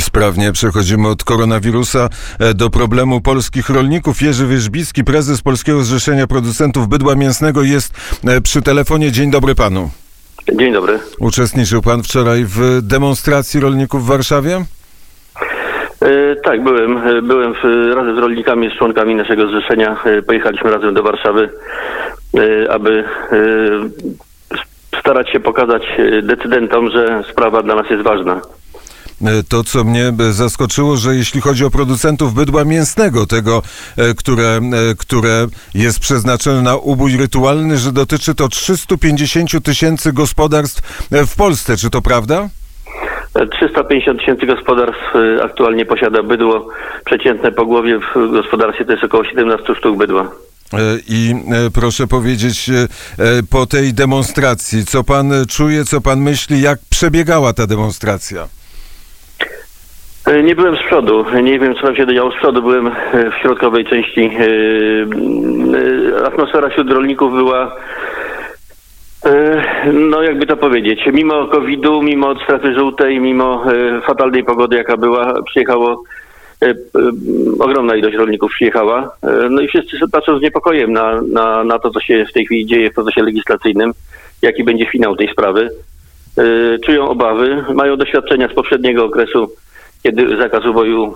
I sprawnie przechodzimy od koronawirusa e, do problemu polskich rolników. Jerzy Wierzbicki, prezes Polskiego Zrzeszenia Producentów Bydła Mięsnego jest e, przy telefonie. Dzień dobry panu. Dzień dobry. Uczestniczył pan wczoraj w demonstracji rolników w Warszawie? E, tak, byłem. Byłem razem z rolnikami, z członkami naszego zrzeszenia. Pojechaliśmy razem do Warszawy, aby starać się pokazać decydentom, że sprawa dla nas jest ważna. E, To, co mnie e, zaskoczyło, że jeśli chodzi o producentów bydła mięsnego, tego, e, które, które jest przeznaczone na ubój rytualny, że dotyczy to 350 tysięcy gospodarstw w Polsce. Czy to prawda? E, 350 tysięcy gospodarstw aktualnie posiada bydło. Przeciętne po głowie w gospodarstwie to jest około 17 sztuk bydła. I proszę powiedzieć, po tej demonstracji, co pan czuje, co pan myśli, jak przebiegała ta demonstracja? E, Nie byłem z przodu, nie wiem co tam się działo z przodu, byłem e, w środkowej części. E, Atmosfera wśród rolników była, no jakby to powiedzieć, mimo COVID-u, mimo strefy żółtej, mimo fatalnej pogody jaka była, przyjechało, ogromna ilość rolników przyjechała. No i wszyscy patrzą z niepokojem na, na, na to, co się w tej chwili dzieje w procesie legislacyjnym, jaki będzie finał tej sprawy. Czują obawy, mają doświadczenia z poprzedniego okresu, kiedy zakaz uboju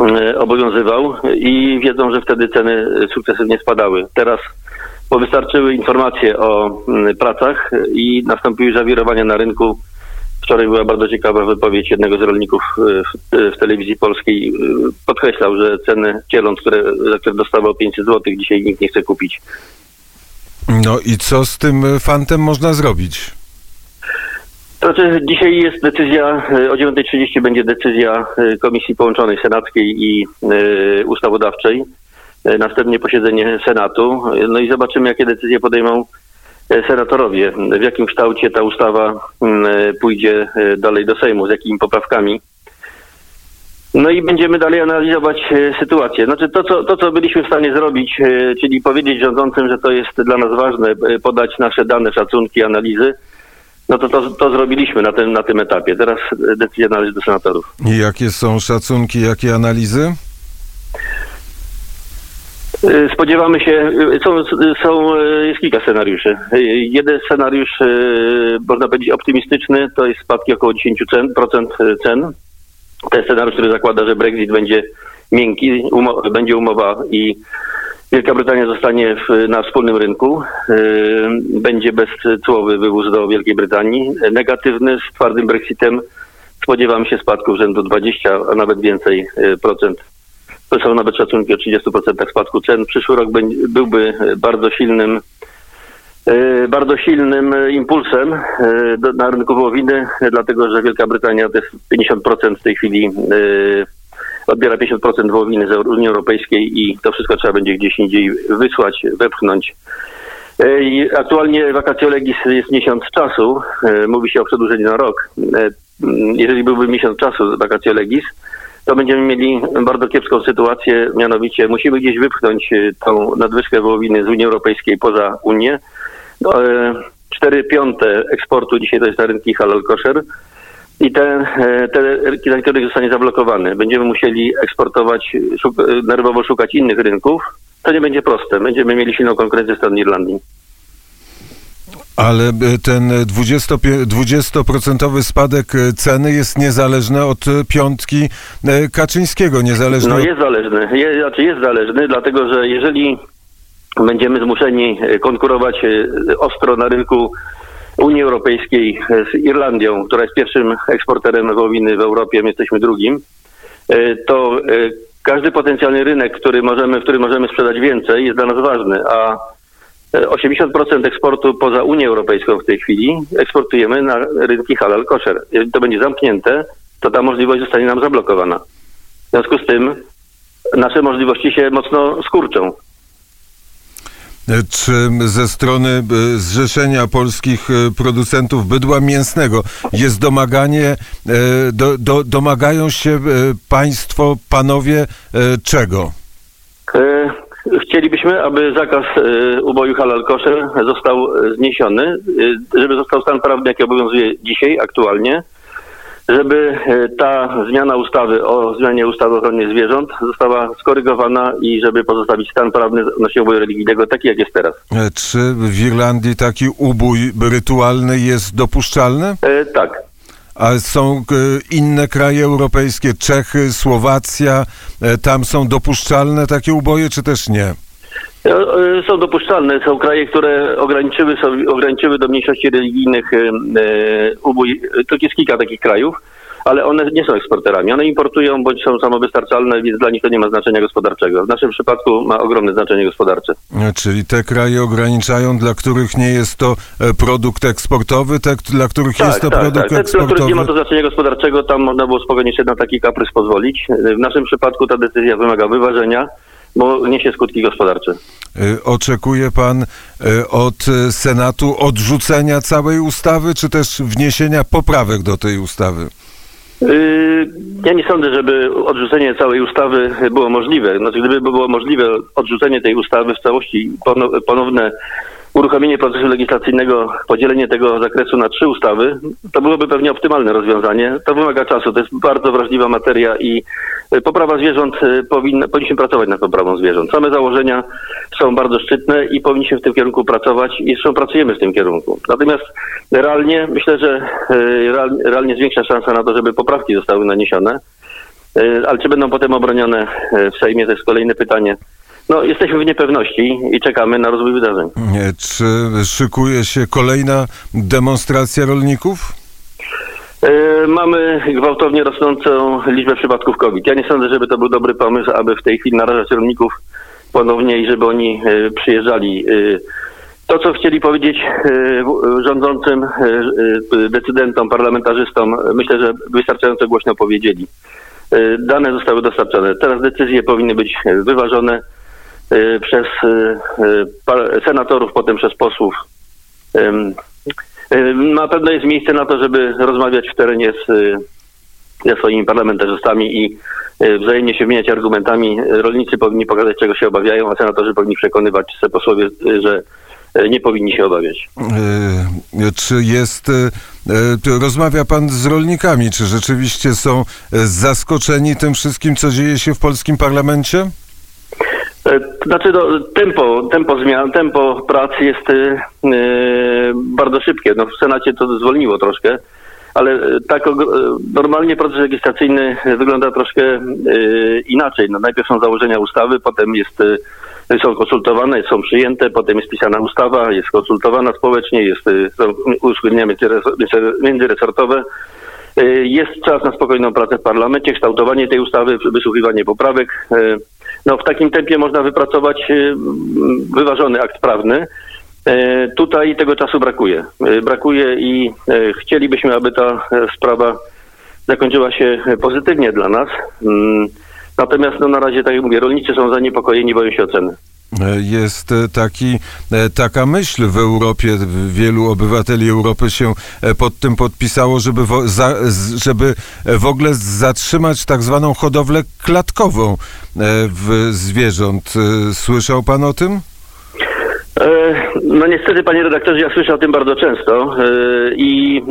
e, obowiązywał i wiedzą, że wtedy ceny sukcesywnie spadały. Teraz bo wystarczyły informacje o mm, pracach i nastąpiły zawirowania na rynku. Wczoraj była bardzo ciekawa wypowiedź jednego z rolników e, w, w telewizji polskiej. E, Podkreślał, że ceny cieląt, które, za które dostawał 500 zł, dzisiaj nikt nie chce kupić. No i co z tym fantem można zrobić? Dzisiaj jest decyzja, e, o 9.30 będzie decyzja e, Komisji Połączonej Senackiej i e, Ustawodawczej. Następnie posiedzenie Senatu. No i zobaczymy, jakie decyzje podejmą senatorowie. W jakim kształcie ta ustawa mm, pójdzie dalej do Sejmu, z jakimi poprawkami. No i będziemy dalej analizować sytuację. Znaczy to co, to, co byliśmy w stanie zrobić, czyli powiedzieć rządzącym, że to jest dla nas ważne, podać nasze dane, szacunki, analizy, no to, to to zrobiliśmy na tym, na tym etapie. Teraz decyzja należy do senatorów. I jakie są szacunki, jakie analizy? E, Spodziewamy się, e, są, są, e, jest kilka scenariuszy. Jeden scenariusz, można powiedzieć optymistyczny, to jest spadki około 10% cen, procent e, cen. To jest scenariusz, który zakłada, że Brexit będzie miękki, umo- będzie umowa i Wielka Brytania zostanie w, na wspólnym rynku. E, Będzie bezcłowy wywóz do Wielkiej Brytanii. Negatywny z twardym Brexitem spodziewamy się spadku rzędu 20, a nawet więcej e, procent to są nawet szacunki o 30% spadku cen. Przyszły rok byłby bardzo silnym, e, bardzo silnym impulsem na rynku wołowiny, dlatego że Wielka Brytania to jest 50% w tej chwili odbiera 50% wołowiny z Unii Europejskiej i to wszystko trzeba będzie gdzieś indziej wysłać, wepchnąć. E, Aktualnie vacatio legis jest miesiąc czasu. E, Mówi się o przedłużeniu na rok. E, Jeżeli byłby miesiąc czasu vacatio legis, to będziemy mieli bardzo kiepską sytuację, mianowicie musimy gdzieś wypchnąć tą nadwyżkę wołowiny z Unii Europejskiej poza Unię. No, e, Cztery piąte eksportu dzisiaj to jest na rynki halal kosher i te, e, te rynki, na których zostanie zablokowany. Będziemy musieli eksportować, szuk e, nerwowo szukać innych rynków. To nie będzie proste. Będziemy mieli silną konkurencję z strony Irlandii. Ale e, ten 20, 20% spadek ceny jest niezależny od piątki Kaczyńskiego, niezależny No jest zależny, jest, znaczy jest zależny, dlatego że jeżeli będziemy zmuszeni konkurować ostro na rynku Unii Europejskiej e, z Irlandią, która jest pierwszym eksporterem wołowiny w Europie, my jesteśmy drugim, e, to e, każdy potencjalny rynek, który możemy, w którym możemy sprzedać więcej, jest dla nas ważny, a e, 80% eksportu poza Unię Europejską w tej chwili eksportujemy na rynki halal kosher. Jeżeli to będzie zamknięte, to ta możliwość zostanie nam zablokowana. W związku z tym nasze możliwości się mocno skurczą. E, Czy ze strony e, Zrzeszenia Polskich e, Producentów Bydła Mięsnego jest domaganie, do, do, domagają się państwo, panowie, czego? Chcielibyśmy, aby zakaz uboju halal kosher został zniesiony, żeby został stan prawny, jaki obowiązuje dzisiaj, aktualnie. Żeby e, ta zmiana ustawy o zmianie ustawy o ochronie zwierząt została skorygowana i żeby pozostawić stan prawny odnośnie uboju religijnego taki, jak jest teraz. E, Czy w Irlandii taki ubój rytualny jest dopuszczalny? E, tak. A są e, inne kraje europejskie, Czechy, Słowacja, tam są dopuszczalne takie uboje, czy też nie? E, e, Są dopuszczalne. Są kraje, które ograniczyły, sobie, ograniczyły do mniejszości religijnych e, ubój. To jest kilka takich krajów, ale one nie są eksporterami. One importują bądź są samowystarczalne, więc dla nich to nie ma znaczenia gospodarczego. W naszym przypadku ma ogromne znaczenie gospodarcze. Czyli te kraje ograniczają, dla których nie jest to produkt eksportowy, te, dla których jest to produkt tak. Te, dla których eksportowy. nie ma to znaczenia gospodarczego, tam można było spokojnie się na taki kaprys pozwolić. W naszym przypadku ta decyzja wymaga wyważenia, bo niesie skutki gospodarcze. E, Oczekuje pan e, od Senatu odrzucenia całej ustawy, czy też wniesienia poprawek do tej ustawy? Yy, Ja nie sądzę, żeby odrzucenie całej ustawy było możliwe. Znaczy, gdyby było możliwe odrzucenie tej ustawy w całości, pono- ponowne uruchomienie procesu legislacyjnego, podzielenie tego zakresu na trzy ustawy, to byłoby pewnie optymalne rozwiązanie. To wymaga czasu, to jest bardzo wrażliwa materia i y, poprawa zwierząt, y, powinna, powinniśmy pracować nad poprawą zwierząt. Same założenia są bardzo szczytne i powinniśmy w tym kierunku pracować i zresztą pracujemy w tym kierunku. Natomiast realnie myślę, że real- realnie jest większa szansa na to, żeby poprawki zostały naniesione. Ale czy będą potem obronione w Sejmie, to jest kolejne pytanie. No, jesteśmy w niepewności i czekamy na rozwój wydarzeń. Nie, Czy szykuje się kolejna demonstracja rolników? Y, Mamy gwałtownie rosnącą liczbę przypadków COVID. Ja nie sądzę, żeby to był dobry pomysł, aby w tej chwili narażać rolników ponownie i żeby oni y, przyjeżdżali. Y, To, co chcieli powiedzieć rządzącym, decydentom, parlamentarzystom, myślę, że wystarczająco głośno powiedzieli. Dane zostały dostarczone. Teraz decyzje powinny być wyważone przez y, y, senatorów, potem przez posłów. Y, Na pewno jest miejsce na to, żeby rozmawiać w terenie z, y, ze swoimi parlamentarzystami i y, wzajemnie się wymieniać argumentami. Rolnicy powinni pokazać, czego się obawiają, a senatorzy powinni przekonywać se posłowie, y, że y, nie powinni się obawiać. Czy jest, rozmawia pan z rolnikami, czy rzeczywiście są zaskoczeni tym wszystkim, co dzieje się w polskim parlamencie? E, Znaczy, no, tempo, tempo zmian, tempo prac jest e, bardzo szybkie. No, w Senacie to zwolniło troszkę, ale e, tak normalnie proces legislacyjny wygląda troszkę e, inaczej. No, najpierw są założenia ustawy, potem jest, e, są konsultowane, są przyjęte, potem jest pisana ustawa, jest konsultowana społecznie, jest, są uzgodnienia międzyres- międzyresortowe. Jest czas na spokojną pracę w parlamencie, kształtowanie tej ustawy, wysłuchiwanie poprawek. No, w takim tempie można wypracować y, wyważony akt prawny. Y, Tutaj tego czasu brakuje. Y, Brakuje i y, chcielibyśmy, aby ta e, sprawa zakończyła się pozytywnie dla nas. Mm, Natomiast no, na razie, tak jak mówię, rolnicy są zaniepokojeni, boją się oceny. Jest e, taki, e, taka myśl w Europie, wielu obywateli Europy się e, pod tym podpisało, żeby, za, żeby w ogóle zatrzymać tak zwaną hodowlę klatkową w zwierząt. Słyszał pan o tym? No niestety, panie redaktorze, ja słyszę o tym bardzo często i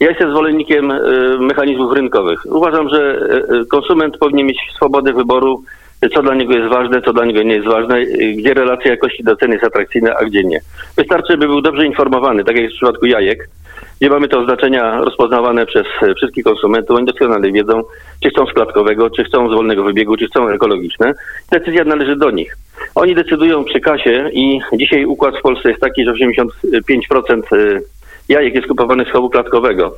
ja jestem zwolennikiem mechanizmów rynkowych. Uważam, że konsument powinien mieć swobodę wyboru, co dla niego jest ważne, co dla niego nie jest ważne, e, gdzie relacja jakości do ceny jest atrakcyjna, a gdzie nie. Wystarczy, by był dobrze informowany, tak jak w przypadku jajek, gdzie mamy te oznaczenia rozpoznawane przez e, wszystkich konsumentów. Oni doskonale wiedzą, czy chcą z klatkowego, czy chcą z wolnego wybiegu, czy chcą ekologiczne. Decyzja należy do nich. Oni decydują przy kasie i dzisiaj układ w Polsce jest taki, że 85% y, jajek jest kupowanych z chowu klatkowego.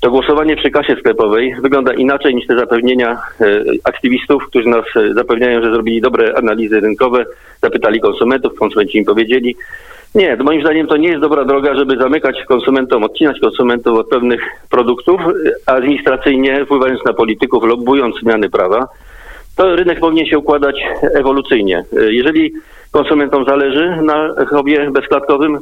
To głosowanie przy kasie sklepowej wygląda inaczej niż te zapewnienia y, aktywistów, którzy nas y, zapewniają, że zrobili dobre analizy rynkowe, zapytali konsumentów, konsumenci im powiedzieli. Nie, moim zdaniem to nie jest dobra droga, żeby zamykać konsumentom, odcinać konsumentów od pewnych produktów, y, administracyjnie wpływając na polityków, lobbując zmiany prawa to rynek powinien się układać ewolucyjnie. Jeżeli konsumentom zależy na chobie bezklatkowym,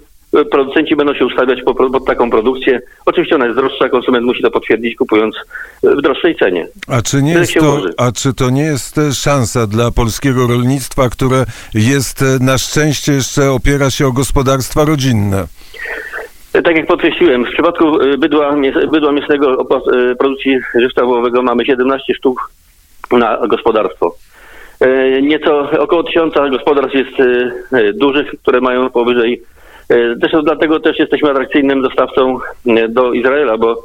producenci będą się ustawiać po- pod taką produkcję. Oczywiście ona jest droższa, konsument musi to potwierdzić kupując w droższej cenie. A czy, nie jest to, ułoży. a czy to nie jest e, szansa dla polskiego rolnictwa, które jest e, na szczęście jeszcze opiera się o gospodarstwa rodzinne? Tak jak podkreśliłem, w przypadku bydła, bydła mięsnego produkcji żywca wołowego mamy 17 sztuk na gospodarstwo. Nieco około tysiąca gospodarstw jest dużych, które mają powyżej. Y, Zresztą dlatego też jesteśmy atrakcyjnym dostawcą y, do Izraela, bo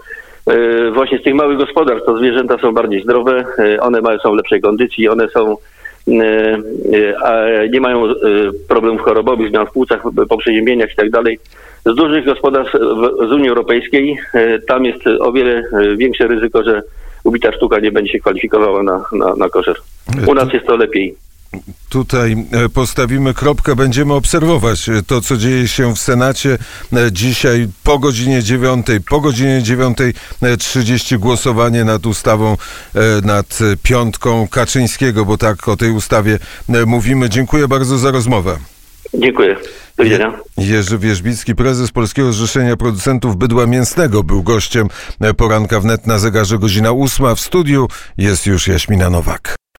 y, właśnie z tych małych gospodarstw to zwierzęta są bardziej zdrowe, one mają, są w lepszej kondycji, one są a nie mają problemów chorobowych, zmian w płucach, po przeziębieniach i tak dalej. Z dużych gospodarstw z Unii Europejskiej tam jest o wiele większe ryzyko, że ubita sztuka nie będzie się kwalifikowała na, na, na koszer. U nas jest to lepiej. Tutaj e, postawimy kropkę, będziemy obserwować e, to, co dzieje się w Senacie E, dzisiaj po godzinie 9, po godzinie 9.30 głosowanie nad ustawą, nad piątką Kaczyńskiego, bo tak o tej ustawie mówimy. Dziękuję bardzo za rozmowę. Dziękuję. Do widzenia. Jerzy Wierzbicki, prezes Polskiego Zrzeszenia Producentów Bydła Mięsnego, był gościem poranka wnet na zegarze godzina ósma. W studiu jest już Jaśmina Nowak.